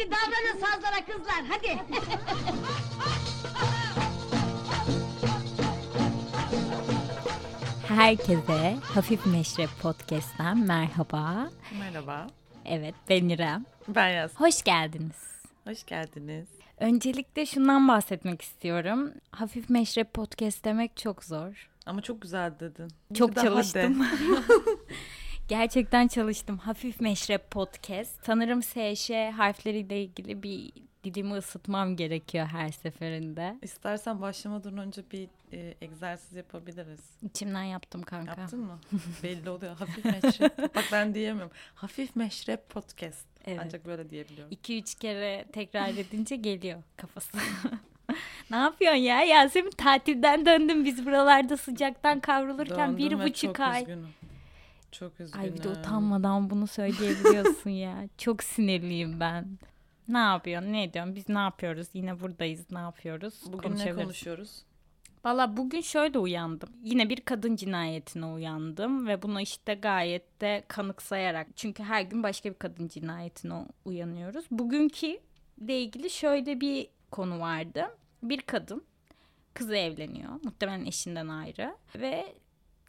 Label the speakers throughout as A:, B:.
A: Hadi davranın sazlara kızlar hadi.
B: Herkese Hafif Meşrep Podcast'ten merhaba.
C: Merhaba.
B: Evet ben İrem.
C: Ben Yaz.
B: Hoş geldiniz.
C: Hoş geldiniz.
B: Öncelikle şundan bahsetmek istiyorum. Hafif Meşrep Podcast demek çok zor.
C: Ama çok güzel dedin.
B: Çok
C: Bir daha
B: çalıştım. Gerçekten çalıştım. Hafif Meşrep Podcast. Sanırım SŞ harfleriyle ilgili bir dilimi ısıtmam gerekiyor her seferinde.
C: İstersen başlamadan önce bir e, egzersiz yapabiliriz.
B: İçimden yaptım kanka.
C: Yaptın mı? Belli oluyor. Hafif meşrep. Bak ben diyemiyorum. Hafif meşrep podcast.
B: Evet.
C: Ancak böyle diyebiliyorum.
B: 2-3 kere tekrar edince geliyor kafası. ne yapıyorsun ya? Yasemin tatilden döndüm. Biz buralarda sıcaktan kavrulurken bir
C: Döndüm ve
B: buçuk ay.
C: Üzgünüm. Çok üzgünüm.
B: Ay bir de utanmadan bunu söyleyebiliyorsun ya. Çok sinirliyim ben. Ne yapıyorsun? Ne ediyorsun? Biz ne yapıyoruz? Yine buradayız. Ne yapıyoruz?
C: Bugün ne konuşuyoruz?
B: Valla bugün şöyle uyandım. Yine bir kadın cinayetine uyandım ve bunu işte gayet de kanıksayarak. Çünkü her gün başka bir kadın cinayetine uyanıyoruz. Bugünkü ile ilgili şöyle bir konu vardı. Bir kadın kızı evleniyor. Muhtemelen eşinden ayrı ve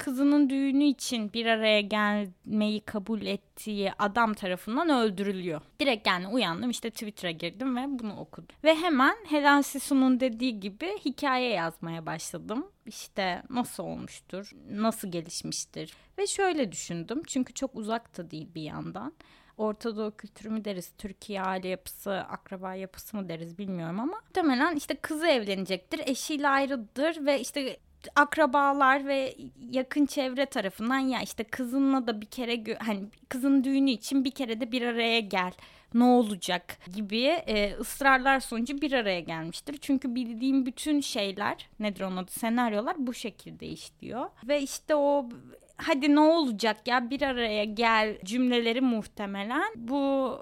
B: kızının düğünü için bir araya gelmeyi kabul ettiği adam tarafından öldürülüyor. Direkt yani uyandım işte Twitter'a girdim ve bunu okudum. Ve hemen Helen Sisso'nun dediği gibi hikaye yazmaya başladım. İşte nasıl olmuştur, nasıl gelişmiştir ve şöyle düşündüm çünkü çok uzakta değil bir yandan. Orta Doğu kültürü mü deriz, Türkiye aile yapısı, akraba yapısı mı deriz bilmiyorum ama muhtemelen işte kızı evlenecektir, eşiyle ayrıdır ve işte akrabalar ve yakın çevre tarafından ya işte kızınla da bir kere hani kızın düğünü için bir kere de bir araya gel ne olacak gibi e, ısrarlar sonucu bir araya gelmiştir. Çünkü bildiğim bütün şeyler nedir onun adı senaryolar bu şekilde işliyor. Ve işte o hadi ne olacak ya bir araya gel cümleleri muhtemelen bu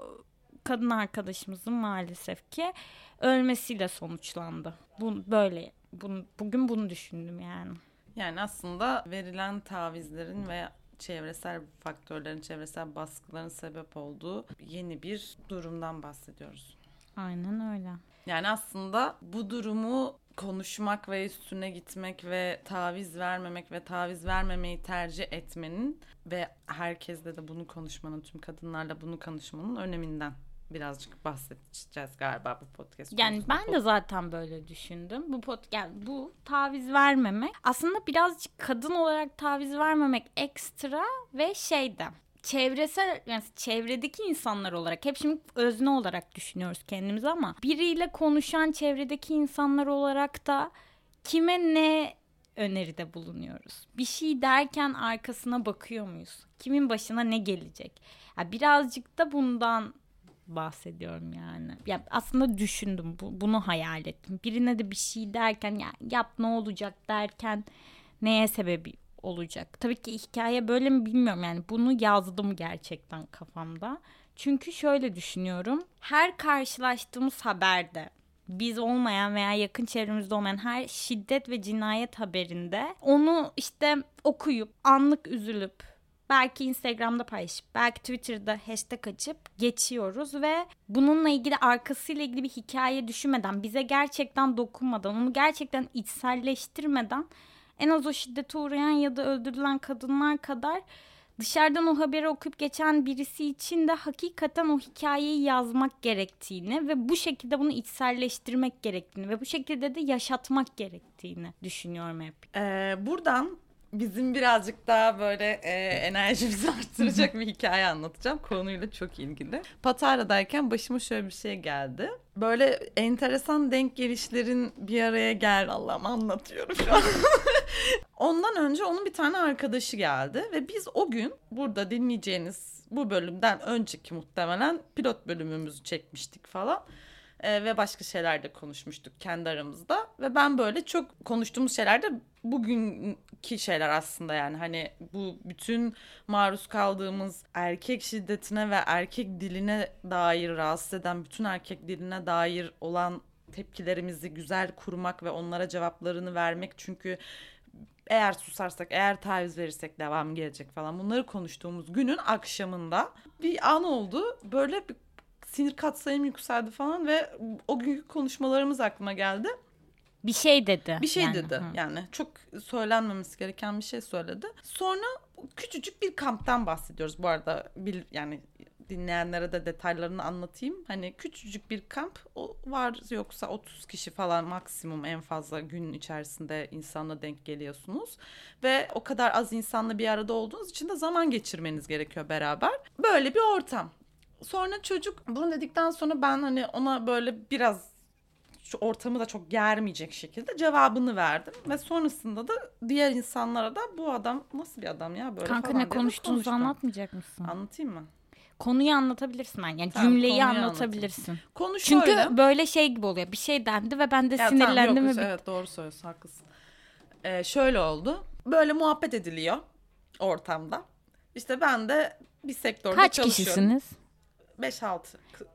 B: kadın arkadaşımızın maalesef ki ölmesiyle sonuçlandı. Bu böyle bunu, bugün bunu düşündüm yani.
C: Yani aslında verilen tavizlerin ve çevresel faktörlerin, çevresel baskıların sebep olduğu yeni bir durumdan bahsediyoruz.
B: Aynen öyle.
C: Yani aslında bu durumu konuşmak ve üstüne gitmek ve taviz vermemek ve taviz vermemeyi tercih etmenin ve herkesle de bunu konuşmanın, tüm kadınlarla bunu konuşmanın öneminden birazcık bahsedeceğiz galiba bu podcast.
B: Yani
C: konusunda.
B: ben de zaten böyle düşündüm. Bu pot yani bu taviz vermemek aslında birazcık kadın olarak taviz vermemek ekstra ve şeyde çevresel yani çevredeki insanlar olarak hep şimdi özne olarak düşünüyoruz kendimizi ama biriyle konuşan çevredeki insanlar olarak da kime ne öneride bulunuyoruz? Bir şey derken arkasına bakıyor muyuz? Kimin başına ne gelecek? Ya birazcık da bundan bahsediyorum yani. Ya aslında düşündüm bu, bunu hayal ettim. Birine de bir şey derken ya yap ne olacak derken neye sebebi olacak? Tabii ki hikaye böyle mi bilmiyorum yani bunu yazdım gerçekten kafamda. Çünkü şöyle düşünüyorum. Her karşılaştığımız haberde biz olmayan veya yakın çevremizde olmayan her şiddet ve cinayet haberinde onu işte okuyup anlık üzülüp belki Instagram'da paylaşıp belki Twitter'da hashtag açıp geçiyoruz ve bununla ilgili arkasıyla ilgili bir hikaye düşünmeden bize gerçekten dokunmadan onu gerçekten içselleştirmeden en az o şiddete uğrayan ya da öldürülen kadınlar kadar dışarıdan o haberi okuyup geçen birisi için de hakikaten o hikayeyi yazmak gerektiğini ve bu şekilde bunu içselleştirmek gerektiğini ve bu şekilde de yaşatmak gerektiğini düşünüyorum hep.
C: Ee, buradan bizim birazcık daha böyle e, enerjimizi arttıracak bir hikaye anlatacağım. Konuyla çok ilgili. Patara'dayken başıma şöyle bir şey geldi. Böyle enteresan denk gelişlerin bir araya gel Allah'ım anlatıyorum şu an. Ondan önce onun bir tane arkadaşı geldi ve biz o gün burada dinleyeceğiniz bu bölümden önceki muhtemelen pilot bölümümüzü çekmiştik falan. Ee, ve başka şeyler de konuşmuştuk kendi aramızda ve ben böyle çok konuştuğumuz şeyler de bugünkü şeyler aslında yani hani bu bütün maruz kaldığımız erkek şiddetine ve erkek diline dair rahatsız eden bütün erkek diline dair olan tepkilerimizi güzel kurmak ve onlara cevaplarını vermek çünkü eğer susarsak, eğer taviz verirsek devam gelecek falan. Bunları konuştuğumuz günün akşamında bir an oldu. Böyle bir sinir katsayım yükseldi falan ve o günkü konuşmalarımız aklıma geldi.
B: Bir şey dedi.
C: Bir şey
B: yani.
C: dedi
B: Hı.
C: yani çok söylenmemesi gereken bir şey söyledi. Sonra küçücük bir kamptan bahsediyoruz bu arada bil, yani dinleyenlere de detaylarını anlatayım. Hani küçücük bir kamp o var yoksa 30 kişi falan maksimum en fazla gün içerisinde insanla denk geliyorsunuz. Ve o kadar az insanla bir arada olduğunuz için de zaman geçirmeniz gerekiyor beraber. Böyle bir ortam. Sonra çocuk bunu dedikten sonra ben hani ona böyle biraz şu ortamı da çok germeyecek şekilde cevabını verdim. Ve sonrasında da diğer insanlara da bu adam nasıl bir adam ya böyle
B: Kanka
C: falan
B: ne
C: diye de
B: konuştuğunuzu
C: konuştum.
B: anlatmayacak mısın?
C: Anlatayım mı?
B: Konuyu anlatabilirsin ben. Yani
C: Tamam,
B: cümleyi
C: konuyu
B: anlatabilirsin.
C: Konu
B: Çünkü
C: şöyle.
B: böyle şey gibi oluyor. Bir şey dendi ve ben de
C: Ya tamam,
B: sinirlendim
C: yok,
B: ve
C: evet doğru söylüyorsun haklısın. Ee, şöyle oldu. Böyle muhabbet ediliyor ortamda. İşte ben de bir sektörde
B: Kaç
C: çalışıyorum.
B: kişisiniz?
C: 5-6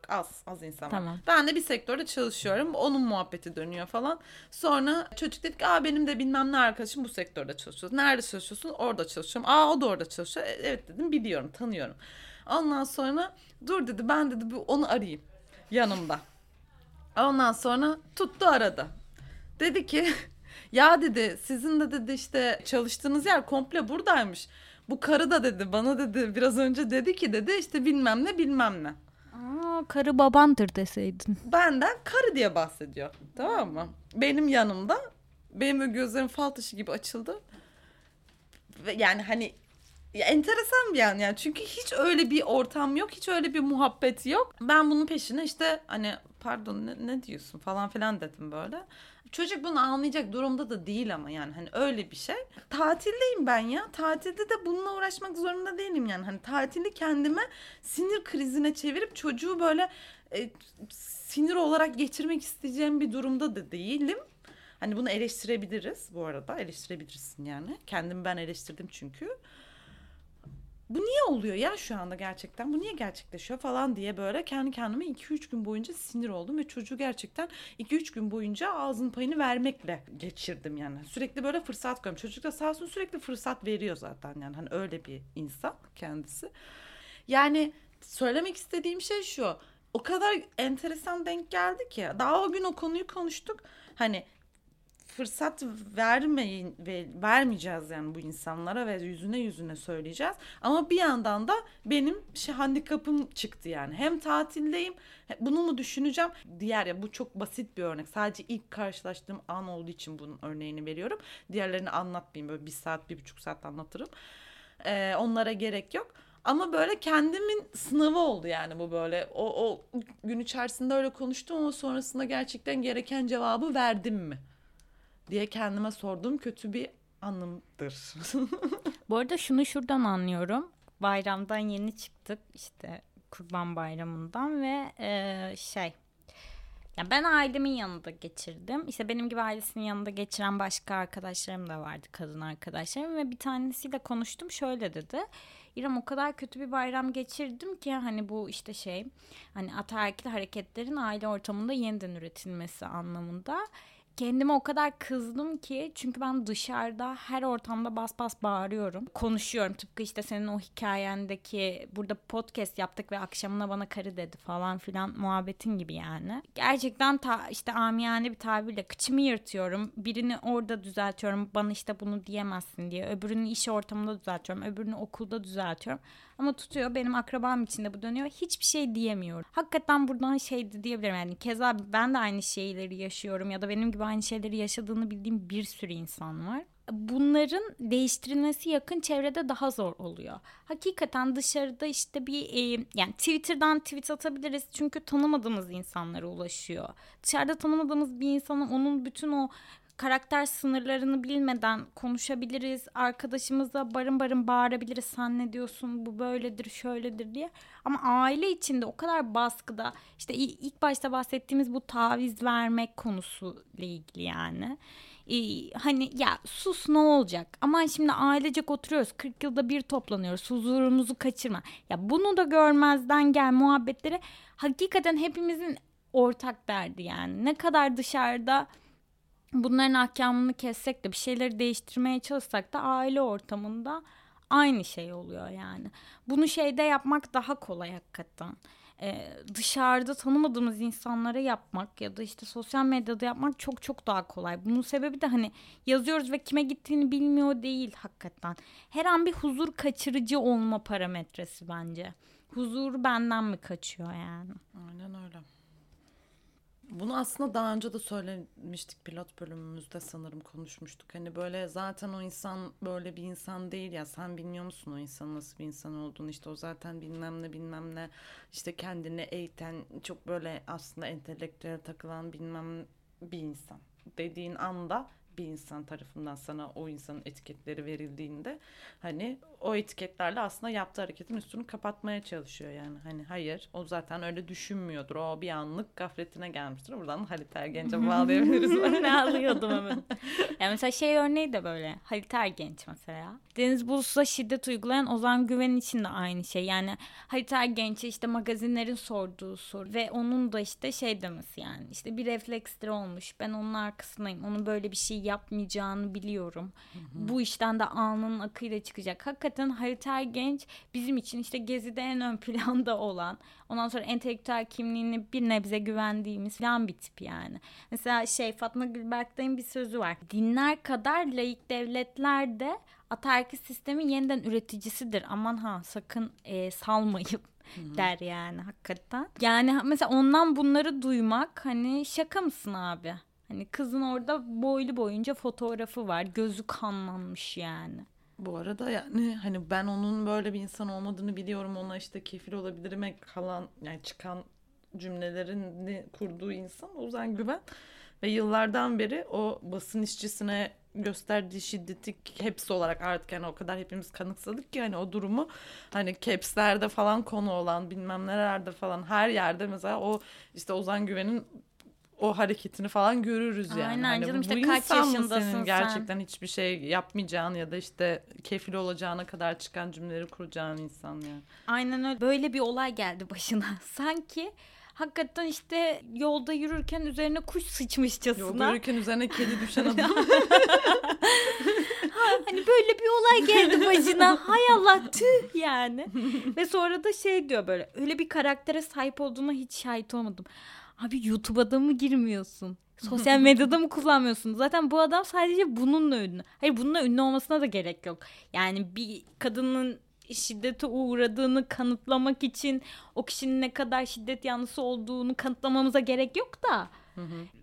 C: az az insan var.
B: Tamam.
C: Ben de bir sektörde çalışıyorum. Onun muhabbeti dönüyor falan. Sonra çocuk dedi ki Aa, benim de bilmem ne arkadaşım bu sektörde çalışıyor. Nerede çalışıyorsun? Orada çalışıyorum. Aa o da orada çalışıyor. "E, Evet dedim biliyorum tanıyorum. Ondan sonra dur dedi ben dedi bu- onu arayayım yanımda. Ondan sonra tuttu aradı. Dedi ki ya dedi sizin de dedi işte çalıştığınız yer komple buradaymış. Bu karı da dedi bana dedi biraz önce dedi ki dedi işte bilmem ne bilmem ne.
B: Aa, karı babandır deseydin.
C: Benden karı diye bahsediyor. Tamam mı? Benim yanımda benim böyle gözlerim fal taşı gibi açıldı. Ve yani hani ya enteresan bir an yani çünkü hiç öyle bir ortam yok hiç öyle bir muhabbet yok ben bunun peşine işte hani pardon ne, ne diyorsun falan filan dedim böyle çocuk bunu anlayacak durumda da değil ama yani hani öyle bir şey tatildeyim ben ya tatilde de bununla uğraşmak zorunda değilim yani hani tatili kendime sinir krizine çevirip çocuğu böyle e, sinir olarak geçirmek isteyeceğim bir durumda da değilim Hani bunu eleştirebiliriz bu arada. Eleştirebilirsin yani. Kendimi ben eleştirdim çünkü. Bu niye oluyor ya şu anda gerçekten? Bu niye gerçekleşiyor falan diye böyle kendi kendime 2-3 gün boyunca sinir oldum ve çocuğu gerçekten 2-3 gün boyunca ağzın payını vermekle geçirdim yani. Sürekli böyle fırsat koyuyorum. Çocuk da sağ olsun sürekli fırsat veriyor zaten yani. Hani öyle bir insan kendisi. Yani söylemek istediğim şey şu. O kadar enteresan denk geldi ki. Daha o gün o konuyu konuştuk. Hani fırsat vermeyin ve vermeyeceğiz yani bu insanlara ve yüzüne yüzüne söyleyeceğiz. Ama bir yandan da benim şey handikapım çıktı yani. Hem tatildeyim bunu mu düşüneceğim? Diğer ya bu çok basit bir örnek. Sadece ilk karşılaştığım an olduğu için bunun örneğini veriyorum. Diğerlerini anlatmayayım böyle bir saat bir buçuk saat anlatırım. Ee, onlara gerek yok. Ama böyle kendimin sınavı oldu yani bu böyle. O, o gün içerisinde öyle konuştum ama sonrasında gerçekten gereken cevabı verdim mi? Diye kendime sorduğum kötü bir anımdır.
B: Bu arada şunu şuradan anlıyorum. Bayramdan yeni çıktık işte Kurban Bayramı'ndan ve e, şey ya ben ailemin yanında geçirdim. İşte benim gibi ailesinin yanında geçiren başka arkadaşlarım da vardı, kadın arkadaşlarım ve bir tanesiyle konuştum. Şöyle dedi. İrem o kadar kötü bir bayram geçirdim ki hani bu işte şey hani ataerkil hareketlerin aile ortamında yeniden üretilmesi anlamında. Kendime o kadar kızdım ki çünkü ben dışarıda her ortamda bas bas bağırıyorum. Konuşuyorum tıpkı işte senin o hikayendeki burada podcast yaptık ve akşamına bana karı dedi falan filan muhabbetin gibi yani. Gerçekten ta, işte amiyane bir tabirle kıçımı yırtıyorum. Birini orada düzeltiyorum bana işte bunu diyemezsin diye. Öbürünü iş ortamında düzeltiyorum. Öbürünü okulda düzeltiyorum. Ama tutuyor benim akrabam içinde bu dönüyor. Hiçbir şey diyemiyorum. Hakikaten buradan şey diyebilirim. Yani keza ben de aynı şeyleri yaşıyorum ya da benim gibi aynı şeyleri yaşadığını bildiğim bir sürü insan var. Bunların değiştirilmesi yakın çevrede daha zor oluyor. Hakikaten dışarıda işte bir e, yani Twitter'dan tweet atabiliriz çünkü tanımadığımız insanlara ulaşıyor. Dışarıda tanımadığımız bir insana onun bütün o karakter sınırlarını bilmeden konuşabiliriz. Arkadaşımıza barın barın bağırabiliriz. Sen ne diyorsun? Bu böyledir, şöyledir diye. Ama aile içinde o kadar baskıda işte ilk başta bahsettiğimiz bu taviz vermek konusuyla ilgili yani. Ee, hani ya sus ne olacak? Aman şimdi ailecek oturuyoruz. 40 yılda bir toplanıyoruz. Huzurumuzu kaçırma. Ya bunu da görmezden gel muhabbetleri hakikaten hepimizin ortak derdi yani. Ne kadar dışarıda bunların ahkamını kessek de bir şeyleri değiştirmeye çalışsak da aile ortamında aynı şey oluyor yani. Bunu şeyde yapmak daha kolay hakikaten. e, dışarıda tanımadığımız insanlara yapmak ya da işte sosyal medyada yapmak çok çok daha kolay. Bunun sebebi de hani yazıyoruz ve kime gittiğini bilmiyor değil hakikaten. Her an bir huzur kaçırıcı olma parametresi bence. Huzur benden mi kaçıyor yani?
C: Aynen öyle. Bunu aslında daha önce de söylemiştik pilot bölümümüzde sanırım konuşmuştuk. Hani böyle zaten o insan böyle bir insan değil ya. Sen bilmiyor musun o insanın nasıl bir insan olduğunu? İşte o zaten bilmem ne bilmem ne. İşte kendini eğiten çok böyle aslında entelektüel takılan bilmem bir insan dediğin anda bir insan tarafından sana o insanın etiketleri verildiğinde hani o etiketlerle aslında yaptığı hareketin üstünü kapatmaya çalışıyor yani. Hani hayır o zaten öyle düşünmüyordur. O bir anlık gafletine gelmiştir. Buradan Halit Ergenç'e bağlayabiliriz.
B: ne alıyordum hemen. Yani mesela şey örneği de böyle. Halit Ergenç mesela. Deniz Bulus'a şiddet uygulayan Ozan Güven için de aynı şey. Yani Halit Ergenç'e işte magazinlerin sorduğu soru ve onun da işte şey demesi yani. işte bir reflekstir olmuş. Ben onun arkasındayım. Onun böyle bir şey yapmayacağını biliyorum. Bu işten de alnının akıyla çıkacak. Hakikaten Halit Ergenç bizim için işte Gezi'de en ön planda olan ondan sonra entelektüel kimliğini bir nebze güvendiğimiz falan bir tip yani. Mesela şey Fatma Gülberk'ten bir sözü var. Dinler kadar laik devletler de atarki sistemin yeniden üreticisidir. Aman ha sakın e, salmayın der yani hakikaten. Yani mesela ondan bunları duymak hani şaka mısın abi? Hani kızın orada boylu boyunca fotoğrafı var. Gözü kanlanmış yani.
C: Bu arada yani hani ben onun böyle bir insan olmadığını biliyorum. Ona işte kefil olabilirime kalan yani çıkan cümlelerini kurduğu insan Ozan Güven. Ve yıllardan beri o basın işçisine gösterdiği şiddeti hepsi olarak artık yani o kadar hepimiz kanıksadık ki hani o durumu hani capslerde falan konu olan bilmem nelerde falan her yerde mesela o işte Ozan Güven'in o hareketini falan görürüz yani.
B: Aynen
C: hani
B: canım,
C: bu
B: işte kaç
C: insan mı
B: yaşındasın
C: senin
B: sen?
C: gerçekten hiçbir şey yapmayacağın ya da işte kefil olacağına kadar çıkan cümleleri kuracağın insan yani.
B: Aynen öyle. Böyle bir olay geldi başına. Sanki hakikaten işte yolda yürürken üzerine kuş
C: Yolda
B: sıçmışçasına.
C: yürürken üzerine kedi düşen adam.
B: Hani böyle bir olay geldi başına. Hay Allah tüh yani. Ve sonra da şey diyor böyle. Öyle bir karaktere sahip olduğuna hiç şahit olmadım. Abi YouTube'a da mı girmiyorsun? Sosyal medyada mı kullanmıyorsun? Zaten bu adam sadece bununla ünlü. Hayır bununla ünlü olmasına da gerek yok. Yani bir kadının şiddete uğradığını kanıtlamak için o kişinin ne kadar şiddet yanlısı olduğunu kanıtlamamıza gerek yok da.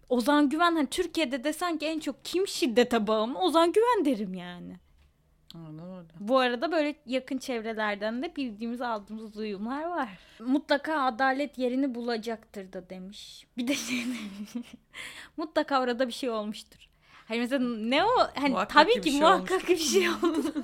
B: Ozan Güven hani Türkiye'de desen ki en çok kim şiddete bağımlı Ozan Güven derim yani. Bu arada böyle yakın çevrelerden de bildiğimiz aldığımız duyumlar var. Mutlaka adalet yerini bulacaktır da demiş. Bir de şey demiş. Mutlaka orada bir şey olmuştur. Hani mesela ne o? Hani
C: Muhakkak
B: tabii
C: ki
B: ki
C: şey
B: muhakkak bir şey oldu.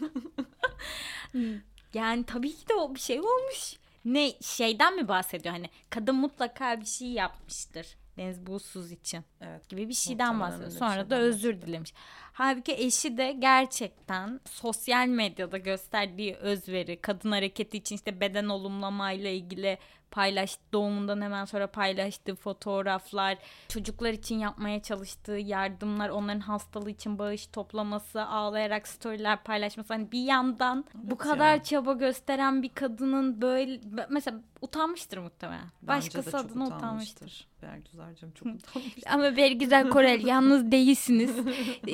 B: yani tabii ki de o bir şey olmuş. Ne şeyden mi bahsediyor hani kadın mutlaka bir şey yapmıştır. Deniz Buğsuz için
C: Evet.
B: gibi bir şeyden bahsediyor. Sonra da özür dilemiş. Halbuki eşi de gerçekten sosyal medyada gösterdiği özveri, kadın hareketi için işte beden olumlamayla ilgili paylaş doğumundan hemen sonra paylaştığı fotoğraflar, çocuklar için yapmaya çalıştığı yardımlar, onların hastalığı için bağış toplaması, ağlayarak storyler paylaşması. Hani bir yandan bu
C: Evet
B: kadar
C: ya.
B: çaba gösteren bir kadının böyle mesela utanmıştır muhtemelen.
C: Bence
B: Başkası
C: çok
B: adına utanmıştır.
C: Bergüzar'cığım çok utanmıştır.
B: Ama Bergüzar Korel yalnız değilsiniz.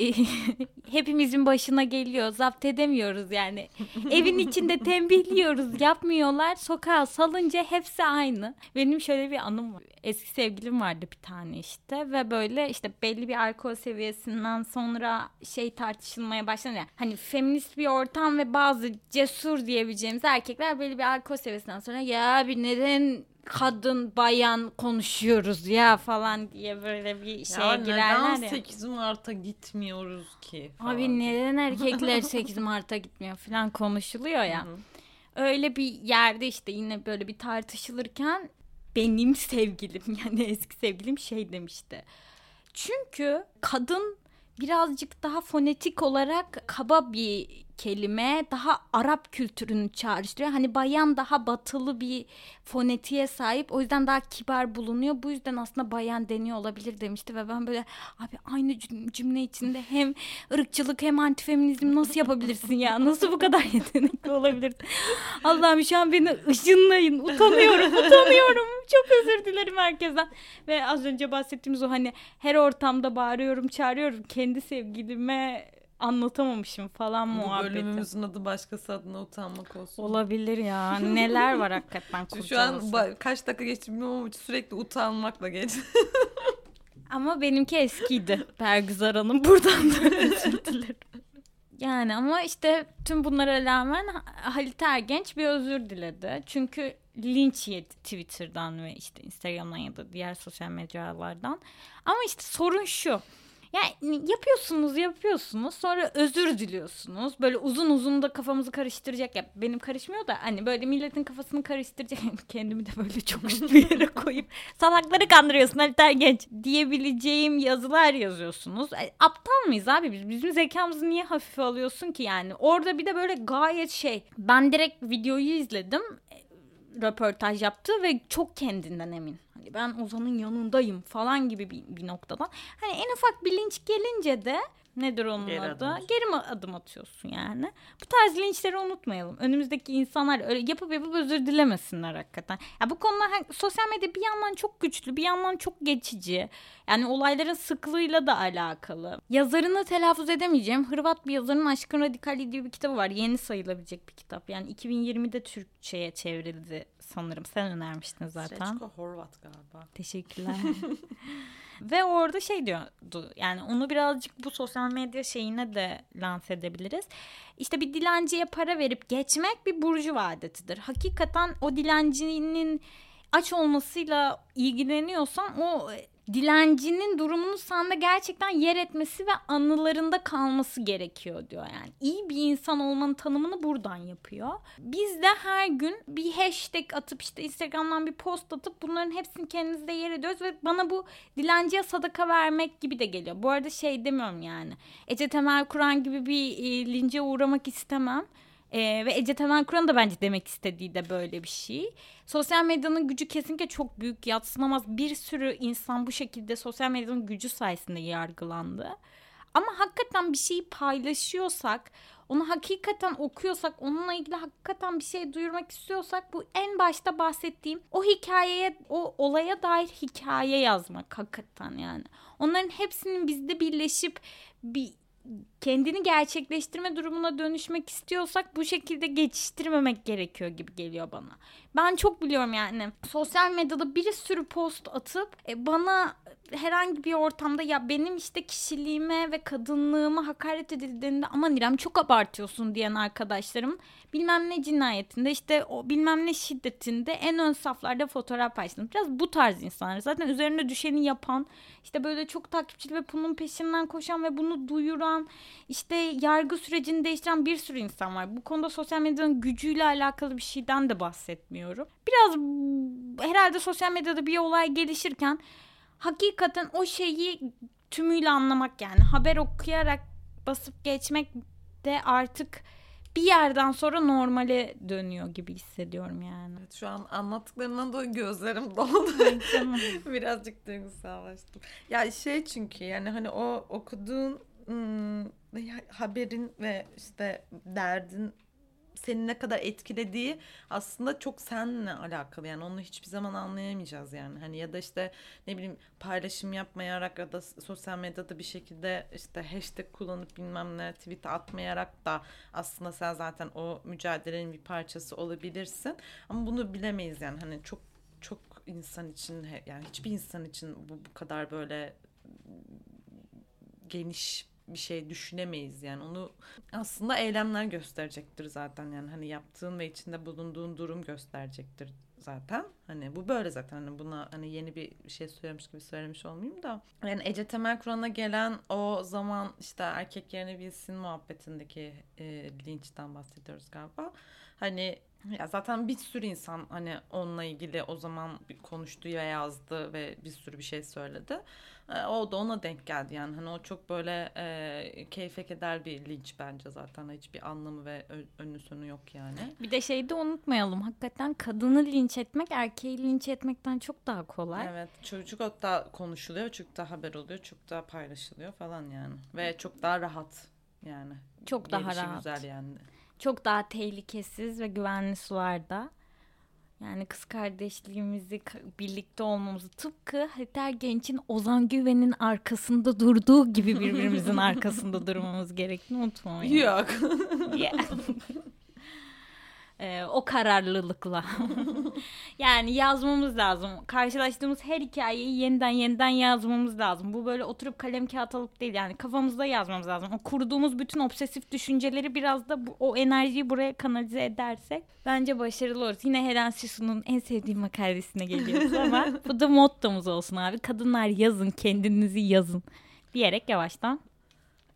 B: Hepimizin başına geliyor. Zapt edemiyoruz yani. Evin içinde tembihliyoruz. Yapmıyorlar. Sokağa salınca hepsi aynı. Benim şöyle bir anım var. Eski sevgilim vardı bir tane işte ve böyle işte belli bir alkol seviyesinden sonra şey tartışılmaya başlandı. ya. Hani feminist bir ortam ve bazı cesur diyebileceğimiz erkekler belli bir alkol seviyesinden sonra ya abi neden kadın bayan konuşuyoruz ya falan diye böyle bir şeye
C: ya
B: girerler
C: neden
B: ya.
C: 8 Mart'a gitmiyoruz ki? falan
B: Abi neden erkekler 8 Mart'a gitmiyor falan konuşuluyor ya. Öyle bir yerde işte yine böyle bir tartışılırken benim sevgilim yani eski sevgilim şey demişti. Çünkü kadın birazcık daha fonetik olarak kaba bir kelime daha Arap kültürünü çağrıştırıyor. Hani bayan daha batılı bir fonetiğe sahip. O yüzden daha kibar bulunuyor. Bu yüzden aslında bayan deniyor olabilir demişti ve ben böyle abi aynı cüm- cümle içinde hem ırkçılık hem antifeminizm nasıl yapabilirsin ya? Nasıl bu kadar yetenekli olabilirsin? Allah'ım şu an beni ışınlayın. Utanıyorum, utanıyorum. Çok özür dilerim herkesten. Ve az önce bahsettiğimiz o hani her ortamda bağırıyorum, çağırıyorum. Kendi sevgilime anlatamamışım falan
C: Bu
B: muhabbeti.
C: bölümümüzün adı başkası adına utanmak olsun.
B: Olabilir ya. Neler var hakikaten
C: Şu- Şu an kaç dakika geçti bilmiyorum ama sürekli utanmakla geç.
B: Ama benimki eskiydi. Bergüzar Hanım buradan da özür dilerim. Yani ama işte tüm bunlara rağmen Halit Ergenç bir özür diledi. Çünkü linç yedi Twitter'dan ve işte Instagram'dan ya da diğer sosyal mecralardan. Ama işte sorun şu. Yani yapıyorsunuz yapıyorsunuz sonra özür diliyorsunuz. Böyle uzun uzun da kafamızı karıştıracak ya benim karışmıyor da hani böyle milletin kafasını karıştıracak kendimi de böyle çok bir yere koyup salakları kandırıyorsun Halit Ergenç diyebileceğim yazılar yazıyorsunuz. E, aptal mıyız abi biz? Bizim zekamızı niye hafife alıyorsun ki yani? Orada bir de böyle gayet şey ben direkt videoyu izledim e, röportaj yaptı ve çok kendinden emin. Hani ben Ozan'ın yanındayım falan gibi bir, bir noktadan. Hani en ufak bir linç gelince de nedir onun
C: Geri
B: adı?
C: adım.
B: Geri mi adım atıyorsun yani? Bu tarz linçleri unutmayalım. Önümüzdeki insanlar öyle yapıp yapıp özür dilemesinler hakikaten. Ya bu konuda ha- sosyal medya bir yandan çok güçlü, bir yandan çok geçici. Yani olayların sıklığıyla da alakalı. Yazarını telaffuz edemeyeceğim. Hırvat bir yazarın Aşkın Radikali diye bir kitabı var. Yeni sayılabilecek bir kitap. Yani 2020'de Türkçe'ye çevrildi sanırım. Sen önermiştin zaten.
C: Seçko Horvat galiba.
B: Teşekkürler. Ve orada şey diyordu yani onu birazcık bu sosyal medya şeyine de lanse edebiliriz. İşte bir dilenciye para verip geçmek bir burcu adetidir. Hakikaten o dilencinin aç olmasıyla ilgileniyorsan o dilencinin durumunun sende gerçekten yer etmesi ve anılarında kalması gerekiyor diyor yani. iyi bir insan olmanın tanımını buradan yapıyor. Biz de her gün bir hashtag atıp işte Instagram'dan bir post atıp bunların hepsini kendimizde yer ediyoruz ve bana bu dilenciye sadaka vermek gibi de geliyor. Bu arada şey demiyorum yani. Ece Temel Kur'an gibi bir e, lince uğramak istemem. Ee, ve Ece Temel Kur'an da bence demek istediği de böyle bir şey. Sosyal medyanın gücü kesinlikle çok büyük yatsınamaz. Bir sürü insan bu şekilde sosyal medyanın gücü sayesinde yargılandı. Ama hakikaten bir şeyi paylaşıyorsak, onu hakikaten okuyorsak, onunla ilgili hakikaten bir şey duyurmak istiyorsak bu en başta bahsettiğim o hikayeye, o olaya dair hikaye yazmak hakikaten yani. Onların hepsinin bizde birleşip bir kendini gerçekleştirme durumuna dönüşmek istiyorsak bu şekilde geçiştirmemek gerekiyor gibi geliyor bana. Ben çok biliyorum yani sosyal medyada bir sürü post atıp e, bana herhangi bir ortamda ya benim işte kişiliğime ve kadınlığıma hakaret edildiğinde aman İrem çok abartıyorsun diyen arkadaşlarım bilmem ne cinayetinde işte o bilmem ne şiddetinde en ön saflarda fotoğraf paylaştım. Biraz bu tarz insanlar zaten üzerine düşeni yapan işte böyle çok takipçili ve bunun peşinden koşan ve bunu duyuran işte yargı sürecini değiştiren bir sürü insan var. Bu konuda sosyal medyanın gücüyle alakalı bir şeyden de bahsetmiyorum. Biraz herhalde sosyal medyada bir olay gelişirken hakikaten o şeyi tümüyle anlamak yani haber okuyarak basıp geçmek de artık bir yerden sonra normale dönüyor gibi hissediyorum yani.
C: Evet, şu an anlattıklarından dolayı gözlerim doldu. Birazcık duygusallaştım. Ya şey çünkü yani hani o okuduğun ım, haberin ve işte derdin seni ne kadar etkilediği aslında çok seninle alakalı. Yani onu hiçbir zaman anlayamayacağız yani. Hani ya da işte ne bileyim paylaşım yapmayarak ya da sosyal medyada bir şekilde işte hashtag kullanıp bilmem ne tweet atmayarak da aslında sen zaten o mücadelenin bir parçası olabilirsin. Ama bunu bilemeyiz yani. Hani çok çok insan için yani hiçbir insan için bu bu kadar böyle geniş bir şey düşünemeyiz yani. Onu aslında eylemler gösterecektir zaten yani. Hani yaptığın ve içinde bulunduğun durum gösterecektir zaten hani bu böyle zaten hani buna hani yeni bir şey söylemiş gibi söylemiş olmayayım da yani Ece Temel Kur'an'a gelen o zaman işte erkek yerine bilsin muhabbetindeki e, linçten bahsediyoruz galiba hani Ya zaten bir sürü insan hani onunla ilgili o zaman konuştu ve yazdı ve bir sürü bir şey söyledi. E, o da ona denk geldi yani hani o çok böyle e, keyfe keder bir linç bence zaten hiçbir anlamı ve önü sonu yok yani.
B: Bir de şeyi de unutmayalım. Hakikaten kadını linç etmek erkeği linç etmekten çok daha kolay.
C: Evet çocuk hatta konuşuluyor çok daha haber oluyor çok daha paylaşılıyor falan yani ve çok daha rahat yani.
B: Çok daha rahat.
C: güzel yani.
B: Çok daha tehlikesiz ve güvenli sularda. Yani kız kardeşliğimizi, ka- birlikte olmamızı tıpkı Hater Genç'in Ozan Güven'in arkasında durduğu gibi birbirimizin arkasında durmamız gerektiğini unutmamayın.
C: Yok.
B: Yeah. Ee, o kararlılıkla. yani yazmamız lazım. Karşılaştığımız her hikayeyi yeniden yeniden yazmamız lazım. Bu böyle oturup kalem kağıt alıp değil yani kafamızda yazmamız lazım. O kurduğumuz bütün obsesif düşünceleri biraz da bu, o enerjiyi buraya kanalize edersek bence başarılı oluruz. Yine Helen Sisu'nun en sevdiğim makalesine geliyoruz ama bu da mottomuz olsun abi. Kadınlar yazın, kendinizi yazın diyerek yavaştan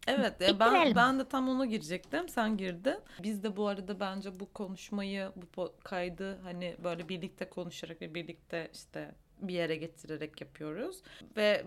C: Evet ya ben ben de tam ona girecektim. Sen girdin. Biz de bu arada bence bu konuşmayı, bu kaydı hani böyle birlikte konuşarak ve birlikte işte bir yere getirerek yapıyoruz ve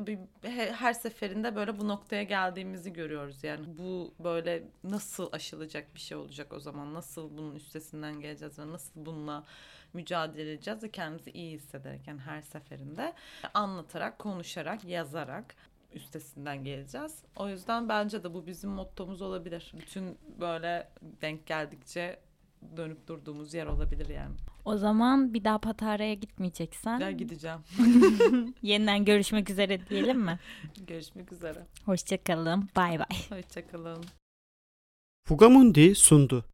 C: her seferinde böyle bu noktaya geldiğimizi görüyoruz yani bu böyle nasıl aşılacak bir şey olacak o zaman nasıl bunun üstesinden geleceğiz ve nasıl bununla mücadele edeceğiz ve kendimizi iyi hissederek yani her seferinde anlatarak konuşarak yazarak üstesinden geleceğiz. O yüzden bence de bu bizim mottomuz olabilir. Bütün böyle denk geldikçe dönüp durduğumuz yer olabilir yani.
B: O zaman bir daha Patara'ya gitmeyeceksen
C: Ya gideceğim.
B: yeniden görüşmek üzere diyelim mi?
C: Görüşmek üzere.
B: Hoşçakalın. Bay bay.
C: Hoşçakalın.
D: Fugamundi sundu.